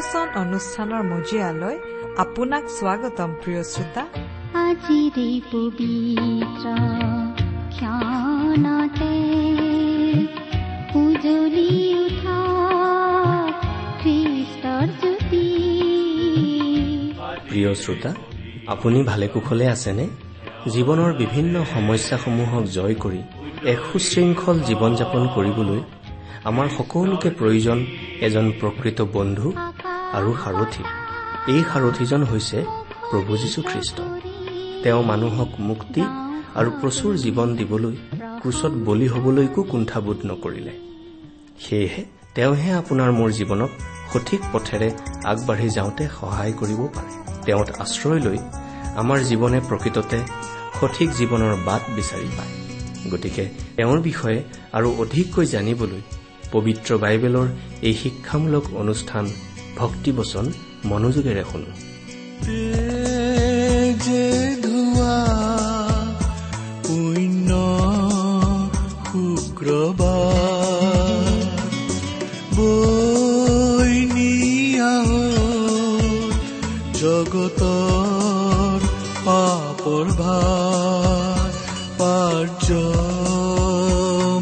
ভক্তিবচন অনুষ্ঠানৰ মজিয়ালৈ আপোনাক স্বাগতম প্ৰিয় শ্ৰোতা। আজিৰে পবিত্ৰ ক্ষণতে উজলি উঠা খ্ৰীষ্টৰ জ্যোতি। প্ৰিয় শ্ৰোতা আপুনি ভালে কুশলে আছেনে? জীৱনৰ বিভিন্ন সমস্যাসমূহক জয় কৰি এক সুশৃংখল জীৱন যাপন কৰিবলৈ আমাৰ সকলোকে প্ৰয়োজন এজন প্ৰকৃত বন্ধু আৰু সাৰথী। এই সাৰথীজন হৈছে প্ৰভু যীশুখ্ৰীষ্ট। তেওঁ মানুহক মুক্তি আৰু প্ৰচুৰ জীৱন দিবলৈ ক্ৰুচত বলি হবলৈকো কুণ্ঠাবোধ নকৰিলে। সেয়েহে তেওঁহে আপোনাৰ মোৰ জীৱনক সঠিক পথেৰে আগবাঢ়ি যাওঁতে সহায় কৰিব পাৰে। তেওঁত আশ্ৰয় লৈ আমাৰ জীৱনে প্ৰকৃততে সঠিক জীৱনৰ বাট বিচাৰি পায়। গতিকে তেওঁৰ বিষয়ে আৰু অধিককৈ জানিবলৈ পবিত্ৰ বাইবেলৰ এই শিক্ষামূলক অনুষ্ঠান ভক্তিবচন মনোযোগেৰে শুনো পুণ্য শুক্ৰবাৰ বৈ জগতৰ পাপৰ ভাৰ পাৰ্য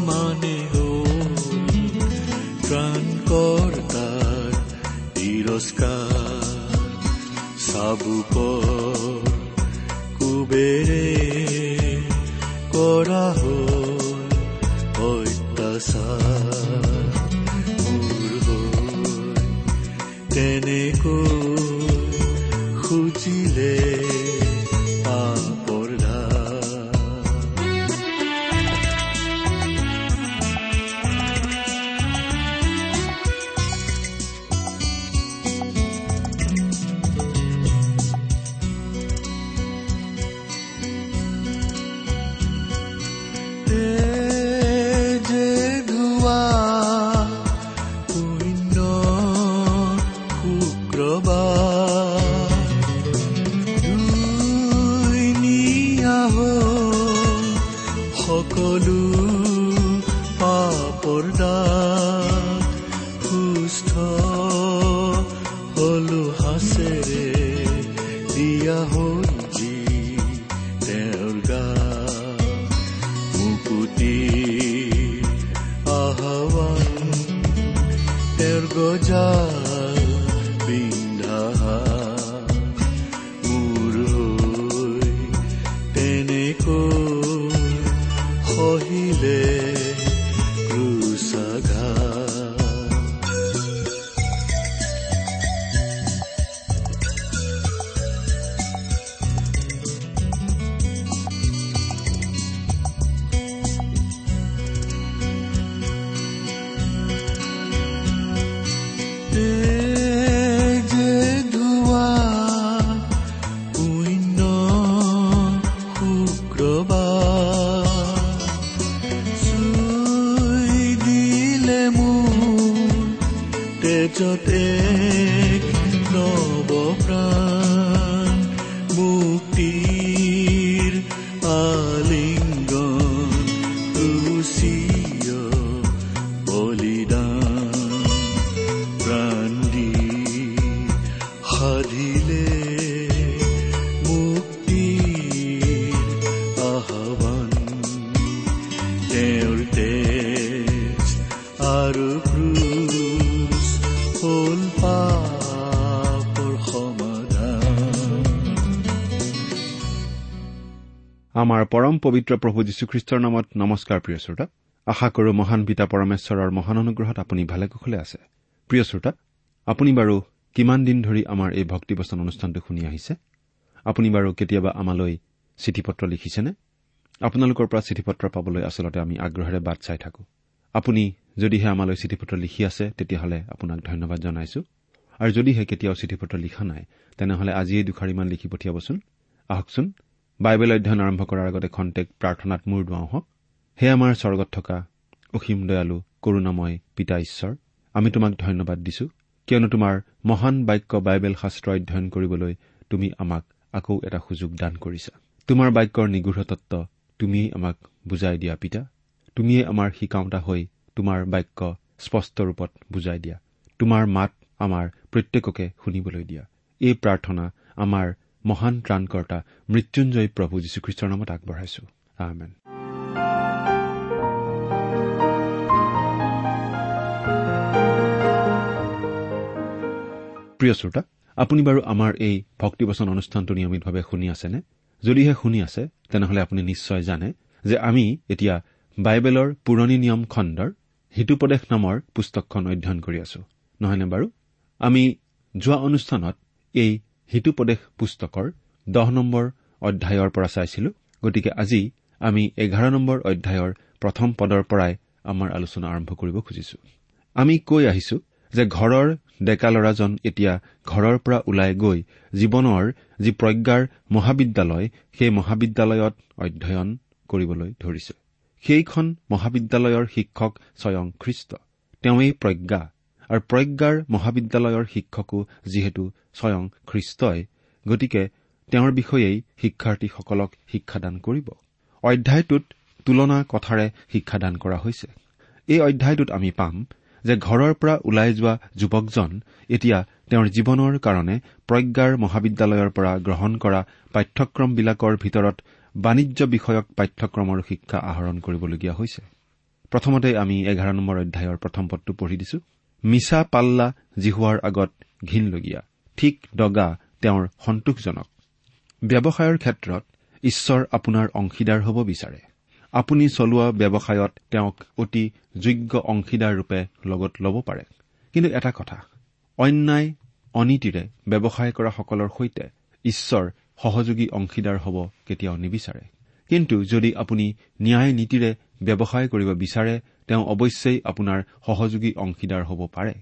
মানে ত্ৰাণকৰ্তাৰ সকলো পাপৰ দাগ তেজত পৰম পবিত্ৰ প্ৰভু যীশুখ্ৰীষ্টৰ নামত নমস্কাৰ প্ৰিয় শ্ৰোতা। আশা কৰো মহান পিতা পৰমেশ্বৰৰ মহান অনুগ্ৰহত আপুনি ভালে কুশলে আছে। প্ৰিয় শ্ৰোতা আপুনি বাৰু কিমান দিন ধৰি আমাৰ এই ভক্তিবচন অনুষ্ঠানটো শুনি আহিছে? আপুনি বাৰু কেতিয়াবা আমালৈ চিঠি পত্ৰ লিখিছেনে? আপোনালোকৰ পৰা চিঠি পত্ৰ পাবলৈ আচলতে আমি আগ্ৰহেৰে বাট চাই থাকো। আপুনি যদিহে আমালৈ চিঠি পত্ৰ লিখি আছে তেতিয়াহ'লে আপোনাক ধন্যবাদ জনাইছো। আৰু যদিহে কেতিয়াও চিঠি পত্ৰ লিখা নাই তেনেহ'লে আজিয়েই দুখাৰিমান লিখি পঠিয়াবচোন। আহকচোন বাইবেল অধ্যয়ন আৰম্ভ কৰাৰ আগতে খন্তেক প্ৰাৰ্থনাত মূৰ দুৱাওঁ হওক। হে আমাৰ স্বৰ্গত থকা অসীম দয়ালু কৰুণাময় পিতা ঈশ্বৰ। আমি তোমাক ধন্যবাদ দিছো কিয়নো তোমাৰ মহান বাক্য বাইবেল শাস্ত্ৰ অধ্যয়ন কৰিবলৈ তুমি আমাক আকৌ এটা সুযোগ দান কৰিছা। তোমাৰ বাক্যৰ নিগৃঢ় তত্ব তুমিয়েই আমাক বুজাই দিয়া পিতা। তুমিয়েই আমাৰ শিকাওঁতা হৈ তোমাৰ বাক্য স্পষ্ট ৰূপত বুজাই দিয়া। তোমাৰ মাত আমাৰ প্ৰত্যেককে শুনিবলৈ দিয়া। এই প্ৰাৰ্থনা আমাৰ মহান ত্ৰাণকৰ্তা মৃত্যুঞ্জয় প্ৰভু যীশুখ্ৰীষ্টৰ নামত আগবঢ়াইছো। আমেন। প্ৰিয় শ্ৰোতা আপুনি বাৰু আমাৰ এই ভক্তিবচন অনুষ্ঠানটো নিয়মিতভাৱে শুনি আছেনে? যদিহে শুনি আছে তেনেহলে আপুনি নিশ্চয় জানে যে আমি এতিয়া বাইবেলৰ পুৰণি নিয়ম খণ্ডৰ হিতুপদেশ নামৰ পুস্তকখন অধ্যয়ন কৰি আছো। নহয়নে বাৰু? আমি যোৱা অনুষ্ঠানত এই হিতুপদেশ পুস্তকৰ দহ নম্বৰ অধ্যায়ৰ পৰা চাইছিলো। গতিকে আজি আমি এঘাৰ নম্বৰ অধ্যায়ৰ প্ৰথম পদৰ পৰাই আমাৰ আলোচনা আৰম্ভ কৰিব খুজিছো। আমি কৈ আহিছো যে ঘৰৰ ডেকা ল'ৰাজন এতিয়া ঘৰৰ পৰা ওলাই গৈ জীৱনৰ যি প্ৰজ্ঞাৰ মহাবিদ্যালয় সেই মহাবিদ্যালয়ত অধ্যয়ন কৰিবলৈ ধৰিছে। সেইখন মহাবিদ্যালয়ৰ শিক্ষক স্বয়ং খ্ৰীষ্ট। তেওঁৱেই প্ৰজ্ঞা। আৰু প্ৰজ্ঞাৰ মহাবিদ্যালয়ৰ শিক্ষকো যিহেতু স্বয়ং খ্ৰীষ্টই গতিকে তেওঁৰ বিষয়েই শিক্ষাৰ্থীসকলক শিক্ষাদান কৰিব। অধ্যায়টোত তুলনা কথাৰে শিক্ষাদান কৰা হৈছে। এই অধ্যায়টোত আমি পাম যে ঘৰৰ পৰা ওলাই যোৱা যুৱকজন এতিয়া তেওঁৰ জীৱনৰ কাৰণে প্ৰজ্ঞাৰ মহাবিদ্যালয়ৰ পৰা গ্ৰহণ কৰা পাঠ্যক্ৰমবিলাকৰ ভিতৰত বাণিজ্য বিষয়ক পাঠ্যক্ৰমৰ শিক্ষা আহৰণ কৰিবলগীয়া হৈছে। প্ৰথমতে আমি এঘাৰ নম্বৰ অধ্যায়ৰ প্ৰথম পদটো পঢ়ি দিছো। মিছা পাল্লা জিহুৱাৰ আগত ঘীনলগীয়া ঠিক দগা তেওঁৰ সন্তোষজনক। ব্যৱসায়ৰ ক্ষেত্ৰত ঈশ্বৰ আপোনাৰ অংশীদাৰ হ'ব বিচাৰে। আপুনি চলোৱা ব্যৱসায়ত তেওঁক অতি যোগ্য অংশীদাৰ ৰূপে লগত ল'ব পাৰে। কিন্তু এটা কথা অন্যায় অনীতিৰে ব্যৱসায় কৰাসকলৰ সৈতে ঈশ্বৰ সহযোগী অংশীদাৰ হ'ব কেতিয়াও নিবিচাৰে। কিন্তু যদি আপুনি ন্যায় নীতিৰে ব্যৱসায় কৰিব বিচাৰে তেওঁ অৱশ্যেই আপোনাৰ সহযোগী অংশীদাৰ হ'ব পাৰে।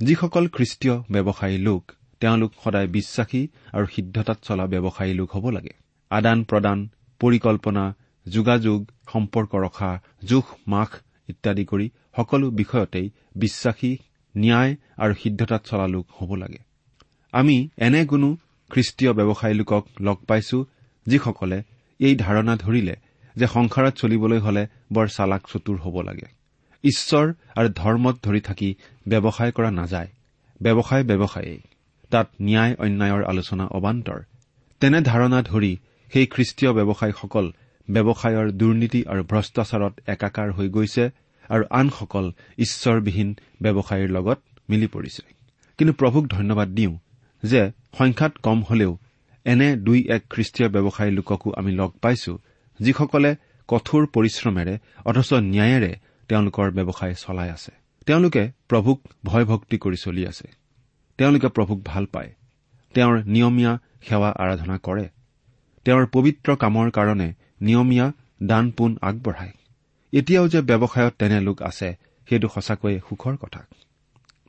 যিসকল খ্ৰীষ্টীয় ব্যৱসায়ী লোক তেওঁলোক সদায় বিশ্বাসী আৰু সিদ্ধতাত চলা ব্যৱসায়ী লোক হ'ব লাগে। আদান প্ৰদান পৰিকল্পনা যোগাযোগ সম্পৰ্ক ৰখা জোখ মাখ ইত্যাদি কৰি সকলো বিষয়তেই বিশ্বাসী ন্যায় আৰু সিদ্ধতাত চলা লোক হ'ব লাগে। আমি এনে কোনো খ্ৰীষ্টীয় ব্যৱসায়ী লোকক লগ পাইছো যিসকলে এই ধাৰণা ধৰিলে যে সংসাৰত চলিবলৈ হলে বৰ চালাক চতুৰ হ'ব লাগে। ঈশ্বৰ আৰু ধৰ্মত ধৰি থাকি ব্যৱসায় কৰা নাযায়। ব্যৱসায় ব্যৱসায়েই। তাত ন্যায় অন্যায়ৰ আলোচনা অবান্তৰ। তেনে ধাৰণা ধৰি সেই খ্ৰীষ্টীয় ব্যৱসায়ীসকল ব্যৱসায়ৰ দুৰ্নীতি আৰু ভ্ৰষ্টাচাৰত একাকাৰ হৈ গৈছে আৰু আনসকল ঈশ্বৰবিহীন ব্যৱসায়ীৰ লগত মিলি পৰিছে। কিন্তু প্ৰভুক ধন্যবাদ দিওঁ যে সংখ্যাত কম হলেও এনে দুই এক খ্ৰীষ্টীয় ব্যৱসায়ী লোককো আমি লগ পাইছো যিসকলে কঠোৰ পৰিশ্ৰমেৰে অথচ ন্যায়েৰে তেওঁলোকৰ ব্যৱসায় চলাই আছে। তেওঁলোকে প্ৰভুক ভয় ভক্তি কৰি চলি আছে। তেওঁলোকে প্ৰভুক ভাল পায়। তেওঁৰ নিয়মীয়া সেৱা আৰাধনা কৰে। তেওঁৰ পবিত্ৰ কামৰ কাৰণে নিয়মীয়া দান পোন আগবঢ়ায়। এতিয়াও যে ব্যৱসায়ত তেনে লোক আছে সেইটো সঁচাকৈয়ে সুখৰ কথা।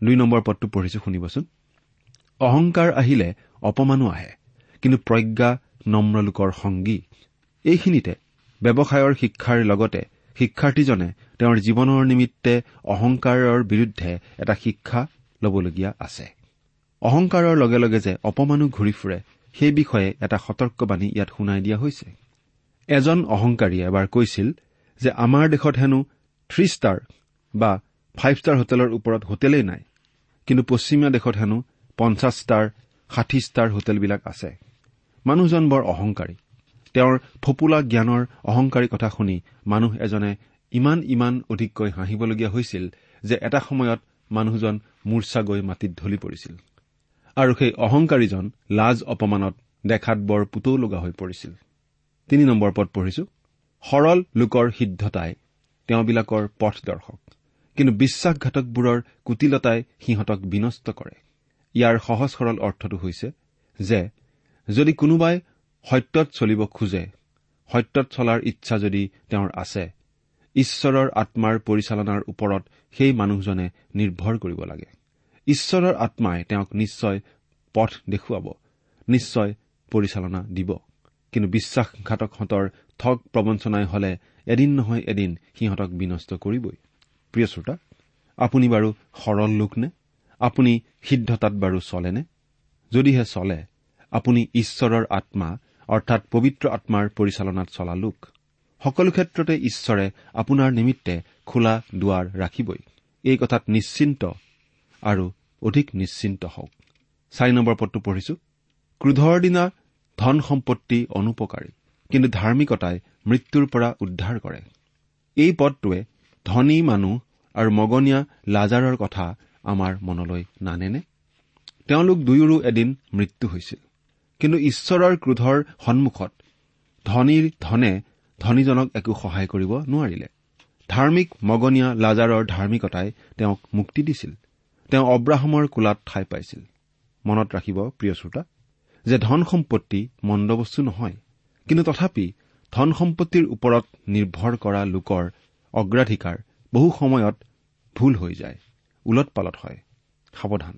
দুই নম্বৰ পদটো পঢ়িছো শুনিবচোন। অহংকাৰ আহিলে অপমানো আহে কিন্তু প্ৰজ্ঞা নম্ৰ লোকৰ সংগী এইখিনিতে ব্যৱসায়ৰ শিক্ষাৰ লগতে শিক্ষাৰ্থীজনে তেওঁৰ জীৱনৰ নিমিত্তে অহংকাৰৰ বিৰুদ্ধে এটা শিক্ষা ল'বলগীয়া আছে। অহংকাৰৰ লগে লগে যে অপমানো ঘূৰি ফুৰে সেই বিষয়ে এটা সতৰ্কবাণী ইয়াত শুনাই দিয়া হৈছে। এজন অহংকাৰীয়ে এবাৰ কৈছিল যে আমাৰ দেশত হেনো থ্ৰী ষ্টাৰ বা ফাইভ ষ্টাৰ হোটেলৰ ওপৰত হোটেলেই নাই কিন্তু পশ্চিমীয়া দেশত হেনো পঞ্চাছ ষ্টাৰ ষাঠি ষ্টাৰ হোটেলবিলাক আছে। মানুহজন বৰ অহংকাৰী। তেওঁৰ ফপুলা জ্ঞানৰ অহংকাৰী কথা শুনি মানুহ এজনে ইমান ইমান অধিককৈ হাঁহিবলগীয়া হৈছিল যে এটা সময়ত মানুহজন মূৰ্ছা গৈ মাটিত ঢলি পৰিছিল। আৰু সেই অহংকাৰীজন লাজ অপমানত দেখাত বৰ পুতৌ লগা হৈ পৰিছিল। তিনি নম্বৰ পদ পঢ়িছো। সৰল লোকৰ সিদ্ধতাই তেওঁবিলাকৰ পথ দৰ্শক। কিন্তু বিশ্বাসঘাতকবোৰৰ কুটিলতাই সিহঁতক বিনষ্ট কৰে। ইয়াৰ সহজ সৰল অৰ্থটো হৈছে যে যদি কোনোবাই সত্যত চলিব খোজে সত্যত চলাৰ ইচ্ছা যদি তেওঁৰ আছে ঈশ্বৰৰ আত্মাৰ পৰিচালনাৰ ওপৰত সেই মানুহজনে নিৰ্ভৰ কৰিব লাগে। ঈশ্বৰৰ আত্মাই তেওঁক নিশ্চয় পথ দেখুৱাব নিশ্চয় পৰিচালনা দিব। কিন্তু বিশ্বাসঘাতকহঁতৰ ঠগ প্ৰবঞ্চনাই হলে এদিন নহয় এদিন সিহঁতক বিনষ্ট কৰিবই। প্ৰিয় শ্ৰোতা আপুনি বাৰু সৰল লোক নে আপুনি সিদ্ধতাত বাৰু চলেনে? যদিহে চলে আপুনি ঈশ্বৰৰ আত্মা অৰ্থাৎ পবিত্ৰ আত্মাৰ পৰিচালনাত চলা লোক। সকলো ক্ষেত্ৰতে ঈশ্বৰে আপোনাৰ নিমিত্তে খোলা দুৱাৰ ৰাখিবই। এই কথাত নিশ্চিন্ত আৰু অধিক নিশ্চিন্ত হওক। চাৰি নম্বৰ পদটো পঢ়িছো। ক্ৰোধৰ দিনা ধন সম্পত্তি অনুপকাৰী কিন্তু ধাৰ্মিকতাই মৃত্যুৰ পৰা উদ্ধাৰ কৰে। এই পদটোৱে ধনী মানুহ আৰু মগনীয়া লাজাৰৰ কথা আমাৰ মনলৈ নানেনে? তেওঁলোক দুয়োৰো এদিন মৃত্যু হৈছিল। কিন্তু ঈশ্বৰৰ ক্ৰোধৰ সন্মুখত ধনীৰ ধনে ধনীজনক একো সহায় কৰিব নোৱাৰিলে। ধাৰ্মিক মগনীয়া লাজাৰৰ ধাৰ্মিকতাই তেওঁক মুক্তি দিছিল। তেওঁ অব্ৰাহমৰ কোলাত ঠাই পাইছিল। মনত ৰাখিব প্ৰিয় শ্ৰোতা যে ধন সম্পত্তি মন্দ বস্তু নহয় কিন্তু তথাপি ধন সম্পত্তিৰ ওপৰত নিৰ্ভৰ কৰা লোকৰ অগ্ৰাধিকাৰ বহু সময়ত ভুল হৈ যায় ওলট পালট হয়। সাৱধান।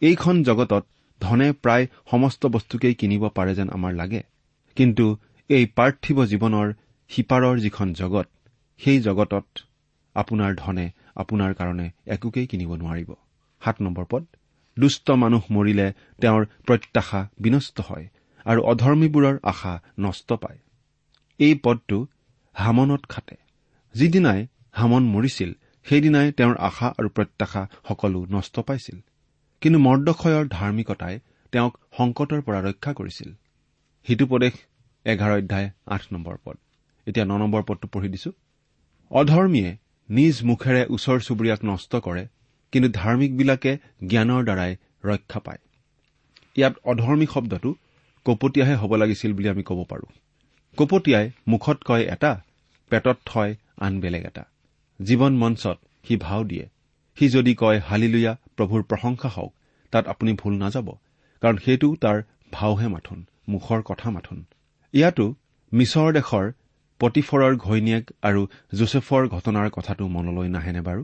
এইখন জগতত ধনে প্ৰায় সমস্ত বস্তুকেই কিনিব পাৰে যেন আমাৰ লাগে। কিন্তু এই পাৰ্থিৱ জীৱনৰ সিপাৰৰ যিখন জগত সেই জগতত আপোনাৰ ধনে আপোনাৰ কাৰণে একোকেই কিনিব নোৱাৰিব। সাত নম্বৰ পদ দুষ্ট মানুহ মৰিলে তেওঁৰ প্ৰত্যাশা বিনষ্ট হয় আৰু অধৰ্মীবোৰৰ আশা নষ্ট পায়। এই পদটো হামনত খাটে। যিদিনাই হামন মৰিছিল সেইদিনাই তেওঁৰ আশা আৰু প্ৰত্যাশা সকলো নষ্ট পাইছিল। কিন্তু মৰ্দশয়ৰ ধাৰ্মিকতাই তেওঁক সংকটৰ পৰা ৰক্ষা কৰিছিল। সিটোপদেশ এঘাৰ অধ্যায় আঠ নম্বৰ পদ। এতিয়া ন নম্বৰ পদটো পঢ়ি দিছো। অধৰ্মীয়ে নিজ মুখেৰে ওচৰ চুবুৰীয়াক নষ্ট কৰে কিন্তু ধাৰ্মিকবিলাকে জ্ঞানৰ দ্বাৰাই ৰক্ষা পায়। ইয়াত অধৰ্মী শব্দটো কপটীয়াহে হ'ব লাগিছিল বুলি আমি ক'ব পাৰোঁ। কপটীয়াই মুখত কয় এটা পেটত থয় আন বেলেগ এটা। জীৱন মঞ্চত সি ভাও দিয়ে। সি যদি কয় হালিলুয়া প্ৰভুৰ প্ৰশংসা হওক তাত আপুনি ভুল নাযাব কাৰণ সেইটো তাৰ ভাওহে মাথোন মুখৰ কথা মাথোন। ইয়াতো মিছৰ দেশৰ পতিফৰৰ ঘৈণীয়েক আৰু জোচেফৰ ঘটনাৰ কথাটো মনলৈ নাহেনে বাৰু?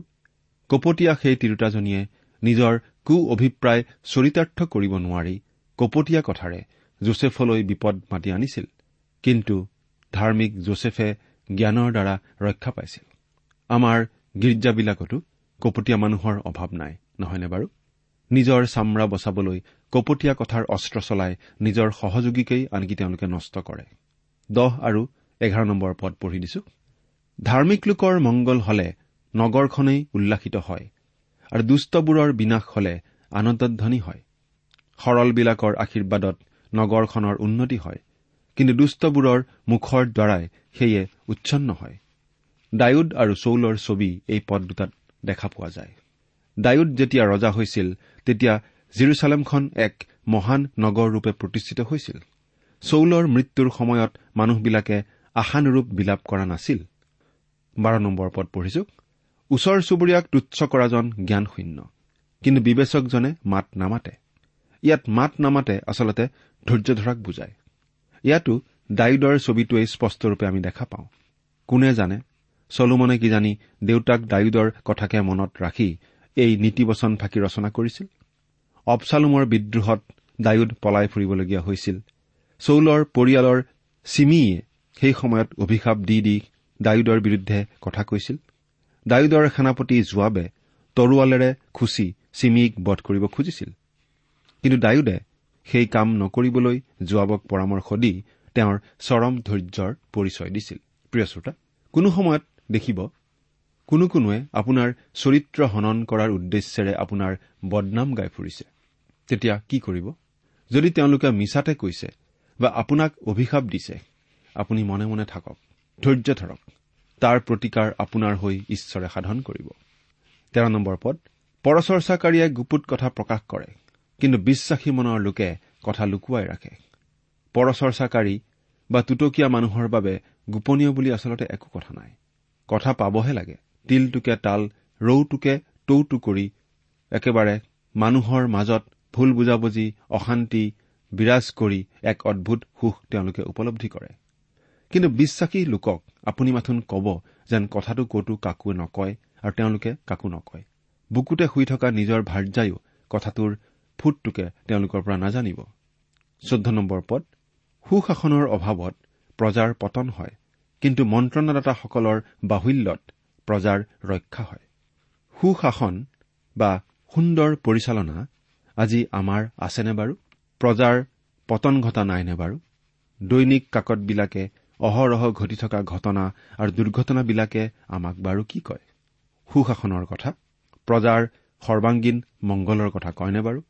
কপটীয়া সেই তিৰোতাজনীয়ে নিজৰ কু অভিপ্ৰায় চৰিতাৰ্থ কৰিব নোৱাৰি কপটীয়া কথাৰে জোচেফলৈ বিপদ মাতি আনিছিল কিন্তু ধাৰ্মিক জোচেফে জ্ঞানৰ দ্বাৰা ৰক্ষা পাইছিল। আমাৰ গীৰ্জাবিলাকতো কপটীয়া মানুহৰ অভাৱ নাই। নহয়নে বাৰু? নিজৰ চামৰা বচাবলৈ কপটীয়া কথাৰ অস্ত্ৰ চলাই নিজৰ সহযোগীকেই আনকি তেওঁলোকে নষ্ট কৰে। দহ আৰু এঘাৰ নম্বৰ পদ পঢ়ি দিছো। ধাৰ্মিক লোকৰ মংগল হলে নগৰখনেই উল্লাসিত হয় আৰু দুষ্টবোৰৰ বিনাশ হলে আনন্দধ্বনি হয়। সৰলবিলাকৰ আশীৰ্বাদত নগৰখনৰ উন্নতি হয় কিন্তু দুষ্টবোৰৰ মুখৰ দ্বাৰাই সেয়ে উচ্ছন্ন হয়। ডায়ুদ আৰু চৌলৰ ছবি এই পদ দুটাত দেখা পোৱা যায়। ডায়ুদ যেতিয়া ৰজা হৈছিল তেতিয়া জিৰচালেমখন এক মহান নগৰৰূপে প্ৰতিষ্ঠিত হৈছিল। চৌলৰ মৃত্যুৰ সময়ত মানুহবিলাকে আশানুৰূপ বিলাপ কৰা নাছিল। পদ পঢ়িছো। ওচৰ চুবুৰীয়াক তুচ্ছ কৰাজন জ্ঞান শূন্য কিন্তু বিবেচকজনে মাত নামাতে। ইয়াত মাত নামাতে আচলতে ধৈৰ্য ধৰাক বুজায়। ইয়াতো ডায়ুদৰ ছবিটোৱেই স্পষ্টৰূপে আমি দেখা পাওঁ। কোনে জানে? চলোমনে কিজানি দেউতাক ডায়ুদৰ কথাকে মনত ৰাখি এই নীতিবচন ফাঁকি ৰচনা কৰিছিল। অবচালুমৰ বিদ্ৰোহত ডায়ুদ পলাই ফুৰিবলগীয়া হৈছিল। চৌলৰ পৰিয়ালৰ চিমিয়ে সেই সময়ত অভিশাপ দি দি ডায়ুদৰ বিৰুদ্ধে কথা কৈছিল। ডায়ুদৰ সেনাপতি জোৱাবে তৰোৱালেৰে খুচি চিমিক বধ কৰিব খুজিছিল। কিন্তু ডায়ুদে সেই কাম নকৰিবলৈ জোৱাবক পৰামৰ্শ দি তেওঁৰ চৰম ধৈৰ্যৰ পৰিচয় দিছিল। প্ৰিয় শ্ৰোতা কোনো সময়ত দেখিব কোনো কোনোৱে আপোনাৰ চৰিত্ৰ হনন কৰাৰ উদ্দেশ্যেৰে আপোনাৰ বদনাম গাই ফুৰিছে। তেতিয়া কি কৰিব? যদি তেওঁলোকে মিছাতে কৈছে বা আপোনাক অভিশাপ দিছে আপুনি মনে মনে থাকক ধৈৰ্য ধৰক। তাৰ প্ৰতিকাৰ আপোনাৰ হৈ ঈশ্বৰে সাধন কৰিব। তেৰ নম্বৰ পদ পৰচৰ্চাকাৰীয়ে গুপুত কথা প্ৰকাশ কৰে কিন্তু বিশ্বাসী মনৰ লোকে কথা লুকুৱাই ৰাখে। পৰচৰ্চাকাৰী বা তুতকীয়া মানুহৰ বাবে গোপনীয় বুলি আচলতে একো কথা নাই। কথা পাবহে লাগে। তিলটোকে তাল ৰৌটোকে টৌটো কৰি একেবাৰে মানুহৰ মাজত ভুল বুজাবুজি অশান্তি বিৰাজ কৰি এক অদ্ভুত সুখ তেওঁলোকে উপলব্ধি কৰে। কিন্তু বিশ্বাসী লোকক আপুনি মাথোন কব যেন কথাটো কতো কাকো নকয় আৰু তেওঁলোকে কাকো নকয়। বুকুতে শুই থকা নিজৰ ভাৰ্যায়ো কথাটোৰ ফুটটোকে তেওঁলোকৰ পৰা নাজানিব। চৈধ্য নম্বৰ পদ সুশাসনৰ অভাৱত প্ৰজাৰ পতন হয় কিন্তু মন্ত্ৰণাদাতাসকলৰ বাহুল্যত প্ৰজাৰ ৰক্ষা হয়। সুশাসন বা সুন্দৰ পৰিচালনা আজি আমাৰ আছেনে বাৰু? প্ৰজাৰ পতন ঘটা নাইনে বাৰু? দৈনিক কাকতবিলাকে অহৰহ ঘটি থকা ঘটনা আৰু দুৰ্ঘটনাবিলাকে আমাক বাৰু কি কয়? সুশাসনৰ কথা প্ৰজাৰ সৰ্বাংগীন মংগলৰ কথা কয়নে বাৰু?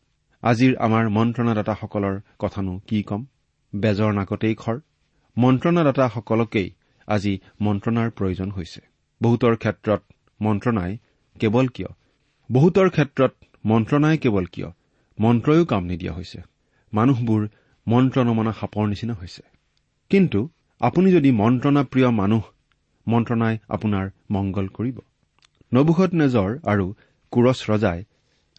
আজিৰ আমাৰ মন্ত্ৰণাদাতাসকলৰ কথানো কি ক'ম? বেজৰ নাকতেই খৰ। মন্ত্ৰণাদাতাসকলকেই আজি মন্ত্ৰণাৰ প্ৰয়োজন হৈছে। বহুতৰ ক্ষেত্ৰত মন্ত্ৰণাই কেৱল কিয়? বহুতৰ ক্ষেত্ৰত মন্ত্ৰণাই কেৱল কিয়? মন্ত্ৰয়ো কাম নিদিয়া হৈছে। মানুহবোৰ মন্ত্ৰ নমনা সাপৰ নিচিনা হৈছে। কিন্তু আপুনি যদি মন্ত্ৰণা প্ৰিয় মানুহ মন্ত্ৰণাই আপোনাৰ মংগল কৰিব। নবুখত নেজৰ আৰু কোৰছ ৰজাই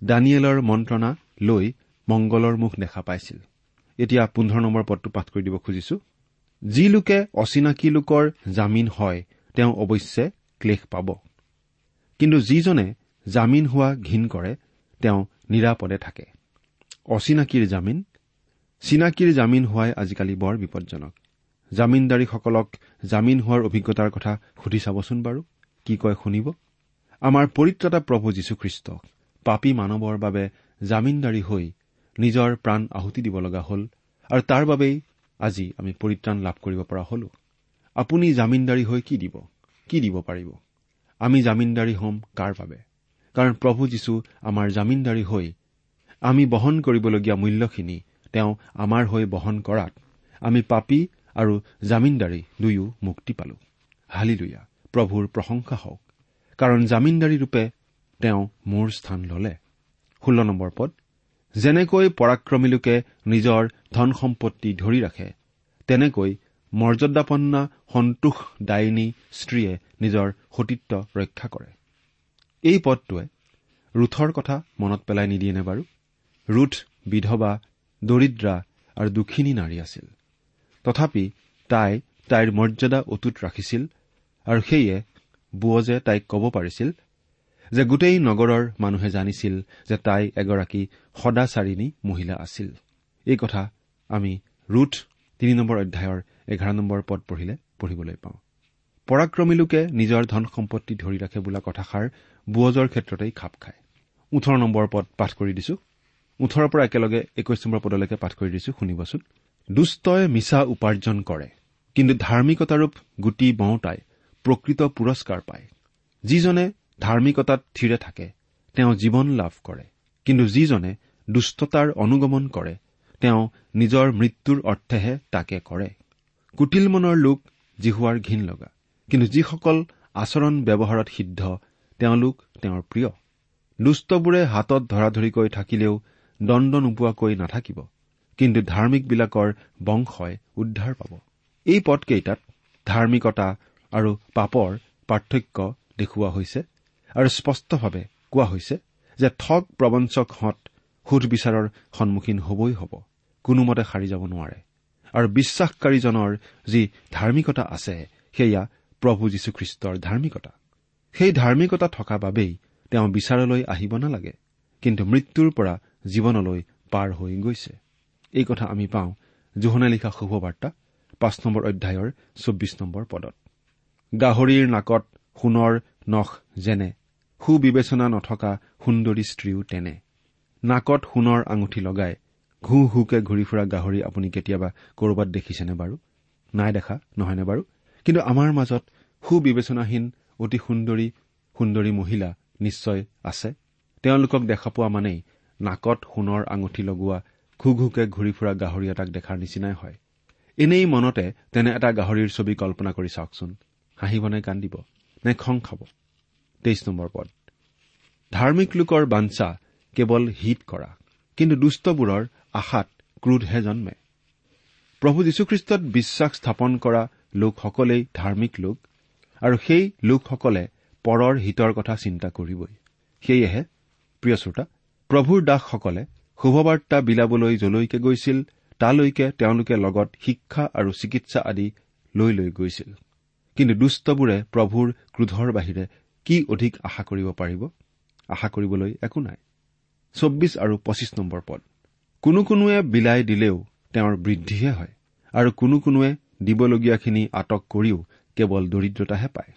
দানিয়েলৰ মন্ত্ৰণা লৈ মংগলৰ মুখ দেখা পাইছিল। এতিয়া পোন্ধৰ নম্বৰ পদটো পাঠ কৰি দিব খুজিছো। যি লোকে অচিনাকি লোকৰ জামিন হয় তেওঁ অৱশ্যে ক্লেশ পাব। কিন্তু যিজনে জামিন হোৱা ঘীন কৰে তেওঁ নিৰাপদে থাকে। অচিনাকিৰ জামিন? চিনাকিৰ জামিন হোৱাই আজিকালি বৰ বিপদজনক। জামিনদাৰীসকলক জামিন হোৱাৰ অভিজ্ঞতাৰ কথা সুধি চাবচোন বাৰু কি কয় শুনিব? আমাৰ পৰিত্ৰতা প্ৰভু যীশুখ্ৰীষ্ট পাপী মানৱৰ বাবে জামিনদাৰী হৈ নিজৰ প্ৰাণ আহুতি দিব লগা হ'ল আৰু তাৰ বাবেই আজি আমি পৰিত্ৰাণ লাভ কৰিব পৰা হলো। আপুনি জামিনদাৰী হৈ কি দিব? কি দিব পাৰিব? আমি জামিনদাৰী হ'ম কাৰ বাবে? কাৰণ প্ৰভু যীশু আমাৰ জামিনদাৰী হৈ আমি বহন কৰিবলগীয়া মূল্যখিনি তেওঁ আমাৰ হৈ বহন কৰাত আমি পাপী আৰু জামিনদাৰী দুয়ো মুক্তি পালো। হালিলুয়া। প্ৰভুৰ প্ৰশংসা হওক। কাৰণ জামিনদাৰী ৰূপে তেওঁ মোৰ স্থান ললে। ষোল্ল নম্বৰ পদ। যেনেকৈ পৰাক্ৰমী লোকে নিজৰ ধন সম্পত্তি ধৰি ৰাখে তেনেকৈ মৰ্যাদাপন্না সন্তোষদায়িনী স্ত্ৰীয়ে নিজৰ সতীত্ব ৰক্ষা কৰে। এই পদটোৱে ৰুথৰ কথা মনত পেলাই নিদিয়েনে বাৰু? ৰুথ বিধৱা দৰিদ্ৰা আৰু দুখিনী নাৰী আছিল। তথাপি তাই তাইৰ মৰ্যাদা অটুট ৰাখিছিল আৰু সেয়ে বুৱজে তাইক ক'ব পাৰিছিল যে গোটেই নগৰৰ মানুহে জানিছিল যে তাই এগৰাকী সদাচাৰিণী মহিলা আছিল। এই কথা আমি ৰুথ তিনি নম্বৰ অধ্যায়ৰ এঘাৰ নম্বৰ পদ পঢ়িলে পঢ়িবলৈ পাওঁ। পৰাক্ৰমী লোকে নিজৰ ধন সম্পত্তি ধৰি ৰাখে বোলা কথাষাৰ বুৱজৰ ক্ষেত্ৰতেই খাপ খায়। ওঠৰ নম্বৰ পদ পাঠ কৰি দিছো। ওঠৰৰ পৰা একেলগে একৈশ নম্বৰ পদলৈকে পাঠ কৰি দিছো শুনিবচোন। দুষ্টই মিছা উপাৰ্জন কৰে কিন্তু ধাৰ্মিকতাৰূপ গুটি বওঁতাই প্ৰকৃত পুৰস্কাৰ পায়। যিজনে ধাৰ্মিকতাত থিৰে থাকে তেওঁ জীৱন লাভ কৰে। কিন্তু যিজনে দুষ্টতাৰ অনুগমন কৰে তেওঁ নিজৰ মৃত্যুৰ অৰ্থেহে তাকে কৰে। কুটিল মনৰ লোক জিহুৱাৰ ঘীন লগা। কিন্তু যিসকল আচৰণ ব্যৱহাৰত সিদ্ধ তেওঁলোক তেওঁৰ প্ৰিয়। দুষ্টবোৰে হাতত ধৰাধৰিকৈ থাকিলেও দণ্ড নোপোৱাকৈ নাথাকিব। কিন্তু ধাৰ্মিকবিলাকৰ বংশই উদ্ধাৰ পাব। এই পদকেইটাত ধাৰ্মিকতা আৰু পাপৰ পাৰ্থক্য দেখুওৱা হৈছে আৰু স্পষ্টভাৱে কোৱা হৈছে যে ঠগ প্ৰবঞ্চকহঁত সুধবিচাৰৰ সন্মুখীন হবই হ'ব। কোনোমতে সাৰি যাব নোৱাৰে। আৰু বিশ্বাসকাৰীজনৰ যি ধাৰ্মিকতা আছে সেয়া প্ৰভু যীশুখ্ৰীষ্টৰ ধাৰ্মিকতা। সেই ধাৰ্মিকতা থকা বাবেই তেওঁ বিচাৰলৈ আহিব নালাগে কিন্তু মৃত্যুৰ পৰা জীৱনলৈ পাৰ হৈ গৈছে। এই কথা আমি পাওঁ জোহনে লিখা শুভবাৰ্তা পাঁচ নম্বৰ অধ্যায়ৰ চৌব্বিছ নম্বৰ পদত। গাহৰিৰ নাকত সোণৰ নখ যেনে সুবিবেচনা নথকা সুন্দৰী স্ত্ৰীও তেনে। নাকত সোণৰ আঙুঠি লগাই ঘূ হুকে ঘূৰি ফুৰা গাহৰি আপুনি কেতিয়াবা কৰবাত দেখিছেনে বাৰু? নাই দেখা নহয়নে বাৰু? কিন্তু আমাৰ মাজত সুবিবেচনাহীন অতি সুন্দৰী সুন্দৰী মহিলা নিশ্চয় আছে। তেওঁলোকক দেখা পোৱা মানেই নাকত সোণৰ আঙুঠি লগোৱা ঘু ঘুকে ঘূৰি ফুৰা গাহৰি এটাক দেখাৰ নিচিনাই হয়। এনেই মনতে তেনে এটা গাহৰিৰ ছবি কল্পনা কৰি চাওকচোন। হাঁহিব নে কান্দিব নে খং খাব? তেইছ নম্বৰ পদ। ধাৰ্মিক লোকৰ বাঞ্চা কেৱল হিত কৰা কিন্তু দুষ্টবোৰৰ আশাত ক্ৰোধহে জন্মে। প্ৰভু যীশুখ্ৰীষ্টত বিশ্বাস স্থাপন কৰা লোকসকলেই ধাৰ্মিক লোক আৰু সেই লোকসকলে পৰৰ হিতৰ কথা চিন্তা কৰিবই। সেয়েহে প্ৰিয় শ্ৰোতা প্ৰভুৰ দাসসকলে শুভবাৰ্তা বিলাবলৈ যলৈকে গৈছিল তালৈকে তেওঁলোকে লগত শিক্ষা আৰু চিকিৎসা আদি লৈ লৈ গৈছিল। কিন্তু দুষ্টবোৰে প্ৰভুৰ ক্ৰোধৰ বাহিৰে কি অধিক আশা কৰিব পাৰিব? আশা কৰিবলৈ একো নাই। চৌব্বিছ আৰু পঁচিছ নম্বৰ পদ। কোনো কোনোৱে বিলাই দিলেও তেওঁৰ বৃদ্ধিহে হয় আৰু কোনো কোনোৱে দিবলগীয়াখিনি আটক কৰিও কেৱল দৰিদ্ৰতাহে পায়।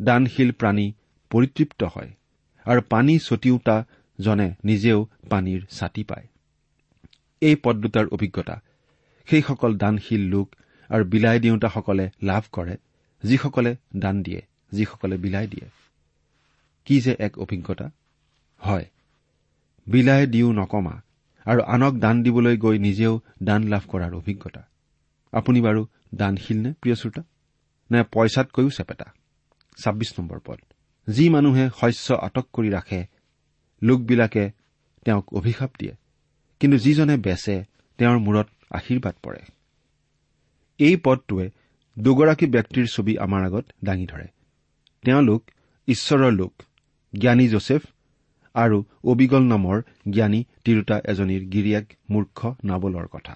দানশীল প্ৰাণী পৰিতৃপ্ত হয় আৰু পানী ছটিওতাজনে নিজেও পানীৰ ছাতি পায়। এই পদ দুটাৰ অভিজ্ঞতা সেইসকল দানশীল লোক আৰু বিলাই দিওঁতাসকলে লাভ কৰে যিসকলে দান দিয়ে যিসকলে বিলাই দিয়ে। কি যে এক অভিজ্ঞতা? হয় বিলাই দিও নকমা আৰু আনক দান দিবলৈ গৈ নিজেও দান লাভ কৰাৰ অভিজ্ঞতা। আপুনি বাৰু দানশীলনে প্ৰিয় শ্ৰোতা? নে পইচাতকৈও চেপেটা? ছাব্বিছ নম্বৰ পদ। যি মানুহে শস্য আটক কৰি ৰাখে লোকবিলাকে তেওঁক অভিশাপ দিয়ে। কিন্তু যিজনে বেচে তেওঁৰ মূৰত আশীৰ্বাদ পৰে। এই পদটোৱে দুগৰাকী ব্যক্তিৰ ছবি আমাৰ আগত দাঙি ধৰে। তেওঁলোক ঈশ্বৰৰ লোক জ্ঞানী যোচেফ আৰু অবিগল নামৰ জ্ঞানী তিৰোতা এজনীৰ গিৰিয়েক মূৰ্খ নাবলৰ কথা।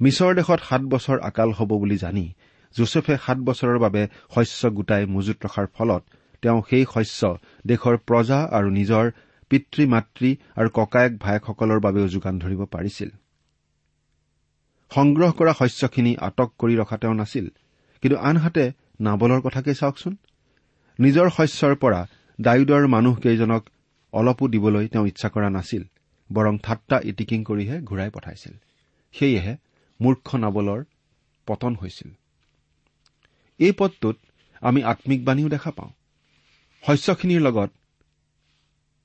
মিছৰ দেশত সাত বছৰ আকাল হ'ব বুলি জানি যোচেফে সাত বছৰৰ বাবে শস্য গোটাই মজুত ৰখাৰ ফলত তেওঁ সেই শস্য দেশৰ প্ৰজা আৰু নিজৰ পিতৃ মাতৃ আৰু ককায়েক ভায়েকসকলৰ বাবেও যোগান ধৰিব পাৰিছিল। সংগ্ৰহ কৰা শস্যখিনি আটক কৰি ৰখা তেওঁ নাছিল কিন্তু আনহাতে নাবলৰ কথাকে চাওকচোন? নিজৰ শস্যৰ পৰা ডায়ুদৰ মানুহকেইজনক অলপো দিবলৈ তেওঁ ইচ্ছা কৰা নাছিল বৰং ঠাট্টা ইটিকিং কৰিহে ঘূৰাই পঠাইছিল। সেয়েহে মূৰ্খ নাবলৰ পতন হৈছিল। এই পদটোত আমি আম্মিক বাণীও দেখা পাওঁ। শস্যখিনিৰ লগত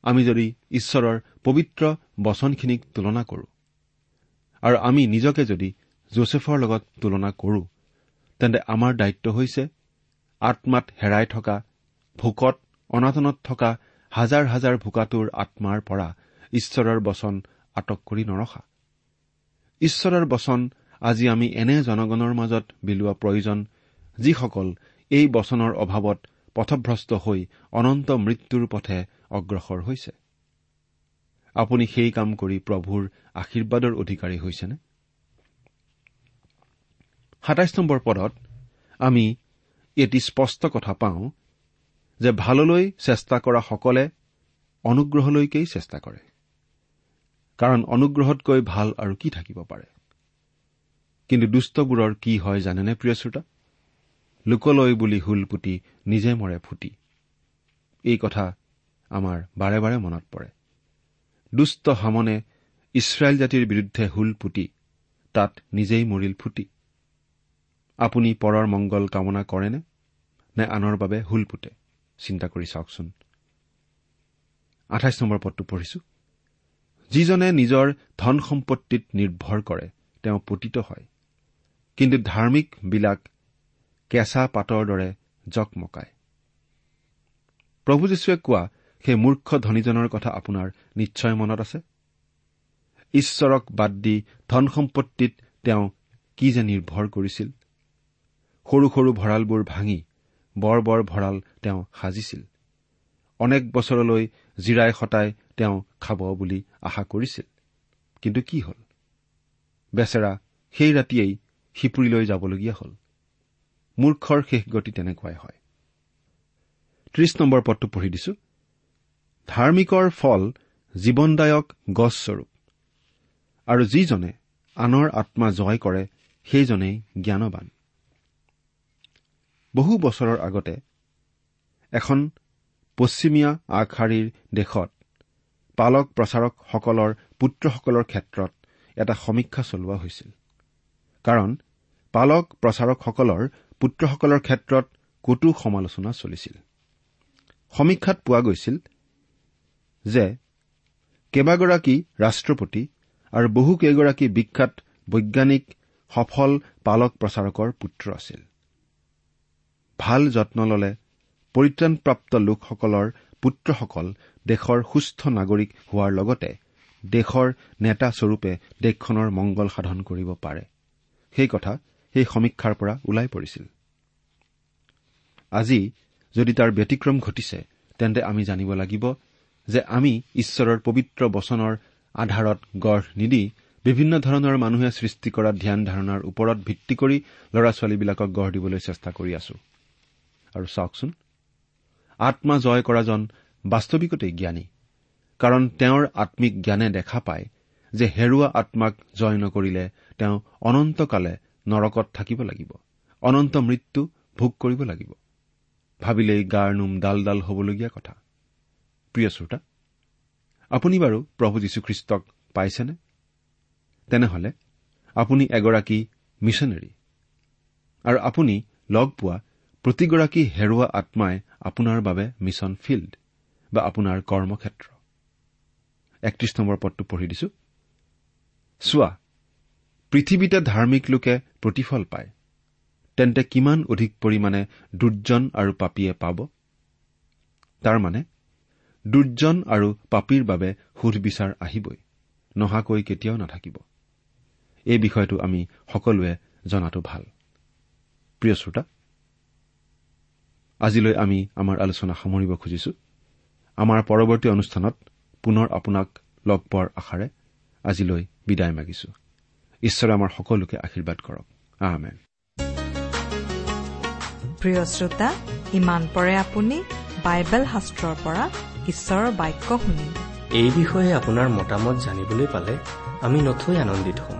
আমি যদি ঈশ্বৰৰ পবিত্ৰ বচনখিনিক তুলনা কৰো আৰু আমি নিজকে যদি যোচেফৰ লগত তুলনা কৰো তেন্তে আমাৰ দায়িত্ব হৈছে আত্মাত হেৰাই থকা ভোকত অনাটনত থকা হাজাৰ হাজাৰ ভোকাটোৰ আত্মাৰ পৰা ঈশ্বৰৰ বচন আটক কৰি নৰখা। ঈশ্বৰৰ বচন আজি আমি এনে জনগণৰ মাজত বিলোৱা প্ৰয়োজন যিসকল এই বচনৰ অভাৱত পথভ্ৰষ্ট হৈ অনন্ত মৃত্যুৰ পথে অগ্ৰসৰ হৈছে। আপুনি সেই কাম কৰি প্ৰভুৰ আশীৰ্বাদৰ অধিকাৰী হৈছেনে? সাতাইছ নম্বৰ পদত আমি এটি স্পষ্ট কথা পাওঁ যে ভাললৈ চেষ্টা কৰা সকলে অনুগ্ৰহলৈকেই চেষ্টা কৰে। কাৰণ অনুগ্ৰহতকৈ ভাল আৰু কি থাকিব পাৰে? কিন্তু দুষ্টবোৰৰ কি হয় জানেনে প্ৰিয় শ্ৰোতা? লোকলৈ বুলি হুল পুতি নিজে মৰে ফুটি। এই কথা আমাৰ বাৰে বাৰে মনত পৰে। দুষ্ট হামনে ইছৰাইল জাতিৰ বিৰুদ্ধে হুল পুতি তাত নিজেই মৰিল ফুটি। আপুনি পৰৰ মংগল কামনা কৰেনে? নে আনৰ বাবে হুল পুতে? চিন্তা কৰি চাওকচোন। যিজনে নিজৰ ধন সম্পত্তিত নিৰ্ভৰ কৰে তেওঁ পতিত হয়। কিন্তু ধাৰ্মিকবিলাক কেঁচা পাতৰ দৰে জকমকায় প্ৰভু যীশুৱে কোৱা সেই মূৰ্খ ধনীজনৰ কথা আপোনাৰ নিশ্চয় মনত আছে? ঈশ্বৰক বাদ দি ধন সম্পত্তিত তেওঁ কি যে নিৰ্ভৰ কৰিছিল? সৰু সৰু ভঁৰালবোৰ ভাঙি বৰ বৰ ভঁৰাল তেওঁ সাজিছিল। অনেক বছৰলৈ জিৰাই সতাই তেওঁ খাব বুলি আশা কৰিছিল। কিন্তু কি হল? বেচেৰা সেই ৰাতিয়েই সিপুৰিলৈ যাবলগীয়া হ'ল। মূৰ্খৰ শেষ গতি তেনেকুৱাই হয়। ত্ৰিশ নম্বৰ পদটো পঢ়ি দিছো। ধাৰ্মিকৰ ফল জীৱনদায়ক গছস্বৰূপ আৰু যিজনে আনৰ আত্মা জয় কৰে সেইজনেই জ্ঞানবান বহু বছৰৰ আগতে এখন পশ্চিমীয়া আগশাৰীৰ দেশত পালক প্ৰচাৰকসকলৰ পুত্ৰসকলৰ ক্ষেত্ৰত এটা সমীক্ষা চলোৱা হৈছিল। কাৰণ পালক প্ৰচাৰকসকলৰ পুত্ৰসকলৰ ক্ষেত্ৰত কতো সমালোচনা চলিছিল। সমীক্ষাত পোৱা গৈছিল যে কেইবাগৰাকী ৰাষ্ট্ৰপতি আৰু বহুকেইগৰাকী বিখ্যাত বৈজ্ঞানিক সফল পালক প্ৰচাৰকৰ পুত্ৰ আছিল। ভাল যত্ন ললে পৰিত্ৰাণপ্ৰাপ্ত লোকসকলৰ পুত্ৰসকল দেশৰ সুস্থ নাগৰিক হোৱাৰ লগতে দেশৰ নেতাস্বৰূপে দেশখনৰ মংগল সাধন কৰিব পাৰে। সেই কথা সেই সমীক্ষাৰ পৰা ওলাই পৰিছিল। আজি যদি তাৰ ব্যতিক্ৰম ঘটিছে তেন্তে আমি জানিব লাগিব যে আমি ঈশ্বৰৰ পবিত্ৰ বচনৰ আধাৰত গঢ় নিদি বিভিন্ন ধৰণৰ মানুহে সৃষ্টি কৰা ধ্যান ধাৰণাৰ ওপৰত ভিত্তি কৰি ল'ৰা ছোৱালীবিলাকক গঢ় দিবলৈ চেষ্টা কৰি আছো। আৰু চাওকচোন আত্মা জয় কৰাজন বাস্তৱিকতেই জ্ঞানী। কাৰণ তেওঁৰ আম্মিক জ্ঞানে দেখা পায় যে হেৰুৱা আত্মাক জয় নকৰিলে তেওঁ অনন্তকালে নৰকত থাকিব লাগিব। অনন্ত মৃত্যু ভোগ কৰিব লাগিব। ভাবিলেই গাৰ নোম ডাল ডাল হবলগীয়া কথা। প্ৰিয় শ্ৰোতা আপুনি বাৰু প্ৰভু যীশুখ্ৰীষ্টক পাইছেনে? তেনেহলে আপুনি এগৰাকী মিছনেৰী। আৰু আপুনি লগ পোৱা প্ৰতিগৰাকী হেৰুৱা আত্মাই আপোনাৰ বাবে মিছন ফিল্ড বা আপোনাৰ কৰ্মক্ষেত্ৰ। একত্ৰিশ নম্বৰ পদটো পঢ়ি দিছো। চোৱা পৃথিৱীতে ধাৰ্মিক লোকে প্ৰতিফল পায়। তেন্তে কিমান অধিক পৰিমাণে দুৰ্জন আৰু পাপীয়ে পাব? তাৰমানে দুৰ্জন আৰু পাপীৰ বাবে সুধবিচাৰ আহিবই নহাকৈ কেতিয়াও নাথাকিব। এই বিষয়টো আমি সকলোৱে জনাটো ভাল। প্ৰিয় শ্ৰোতা আজিলৈ আমি আমাৰ আলোচনা সামৰিব খুজিছো। আমাৰ পৰৱৰ্তী অনুষ্ঠানত পুনৰ আপোনাক লগ পোৱাৰ আশাৰে আজিলৈ বিদায় মাগিছো। ঈশ্বৰে আমাৰ সকলোকে আশীৰ্বাদ কৰক। আহমেন প্ৰিয় শ্ৰোতা ইমান পৰে আপুনি বাইবেল শাস্ত্ৰৰ পৰা ঈশ্বৰৰ বাক্য শুনিলে এই বিষয়ে আপোনাৰ মতামত জানিবলৈ পালে আমি নথৈ আনন্দিত হ'ম।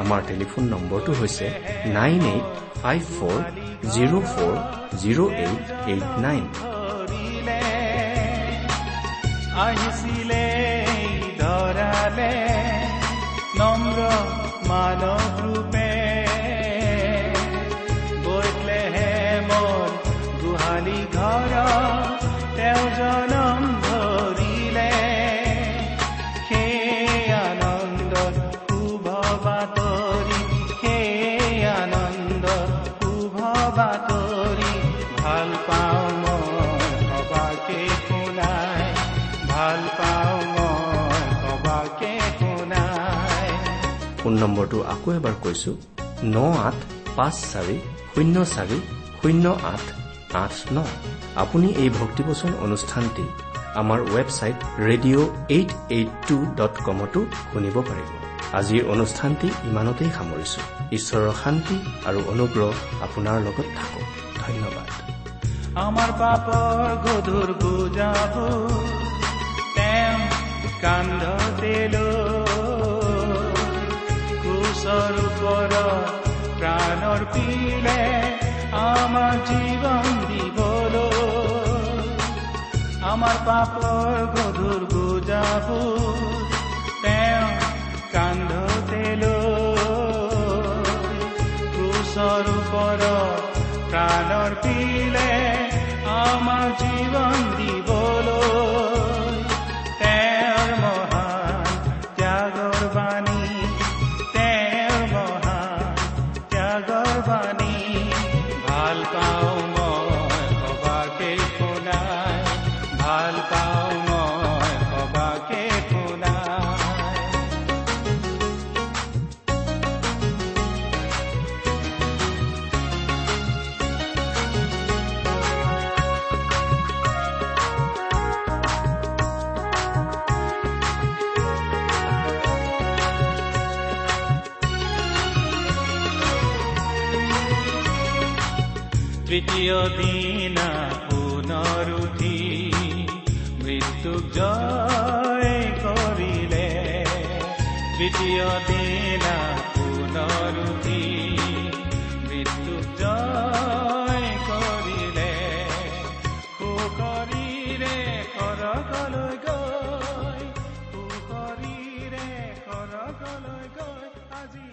আমাৰ টেলিফোন নম্বৰটো হৈছে nine eight five four zero' four zero' eight eight nine. আহিছিলে ধৰালে নম্ৰ মানৱ ৰূপে বৈতলেহে মোৰ গোহালি ঘৰ নম্বৰটো আকৌ এবাৰ কৈছো ন আঠ পাঁচ চাৰি শূন্য চাৰি শূন্য আঠ আঠ ন। আপুনি এই ভক্তিবচন অনুষ্ঠানটি আমাৰ website radio' eight eight two dot কমতো শুনিব পাৰিব। আজিৰ অনুষ্ঠানটি ইমানতেই সামৰিছো। ঈশ্বৰৰ শান্তি আৰু অনুগ্ৰহ আপোনাৰ লগত থাকক। ধন্যবাদ। আমাৰ পাপৰ গধুৰ বুজাব তেওঁ কান্ধতে ওপৰত প্ৰাণৰ পিলে আমাৰ জীৱন দিবলৈ আমাৰ পাপৰ গধুৰ বুজাব তেওঁ কান্ধতে ক্ৰুচৰ ওপৰত প্ৰাণৰ পিলে আমাৰ জীৱন দিবলৈ ভাল তৃতীয় দিনা পুনৰ উঠি মৃত্যুক জয় কৰিলে তৃতীয় দিনা পুনৰ উঠি মৃত্যুক জয় কৰিলে সুকৰিৰে সৰগলৈ গৈ সুকৰিৰে সৰগলৈ গৈ আজি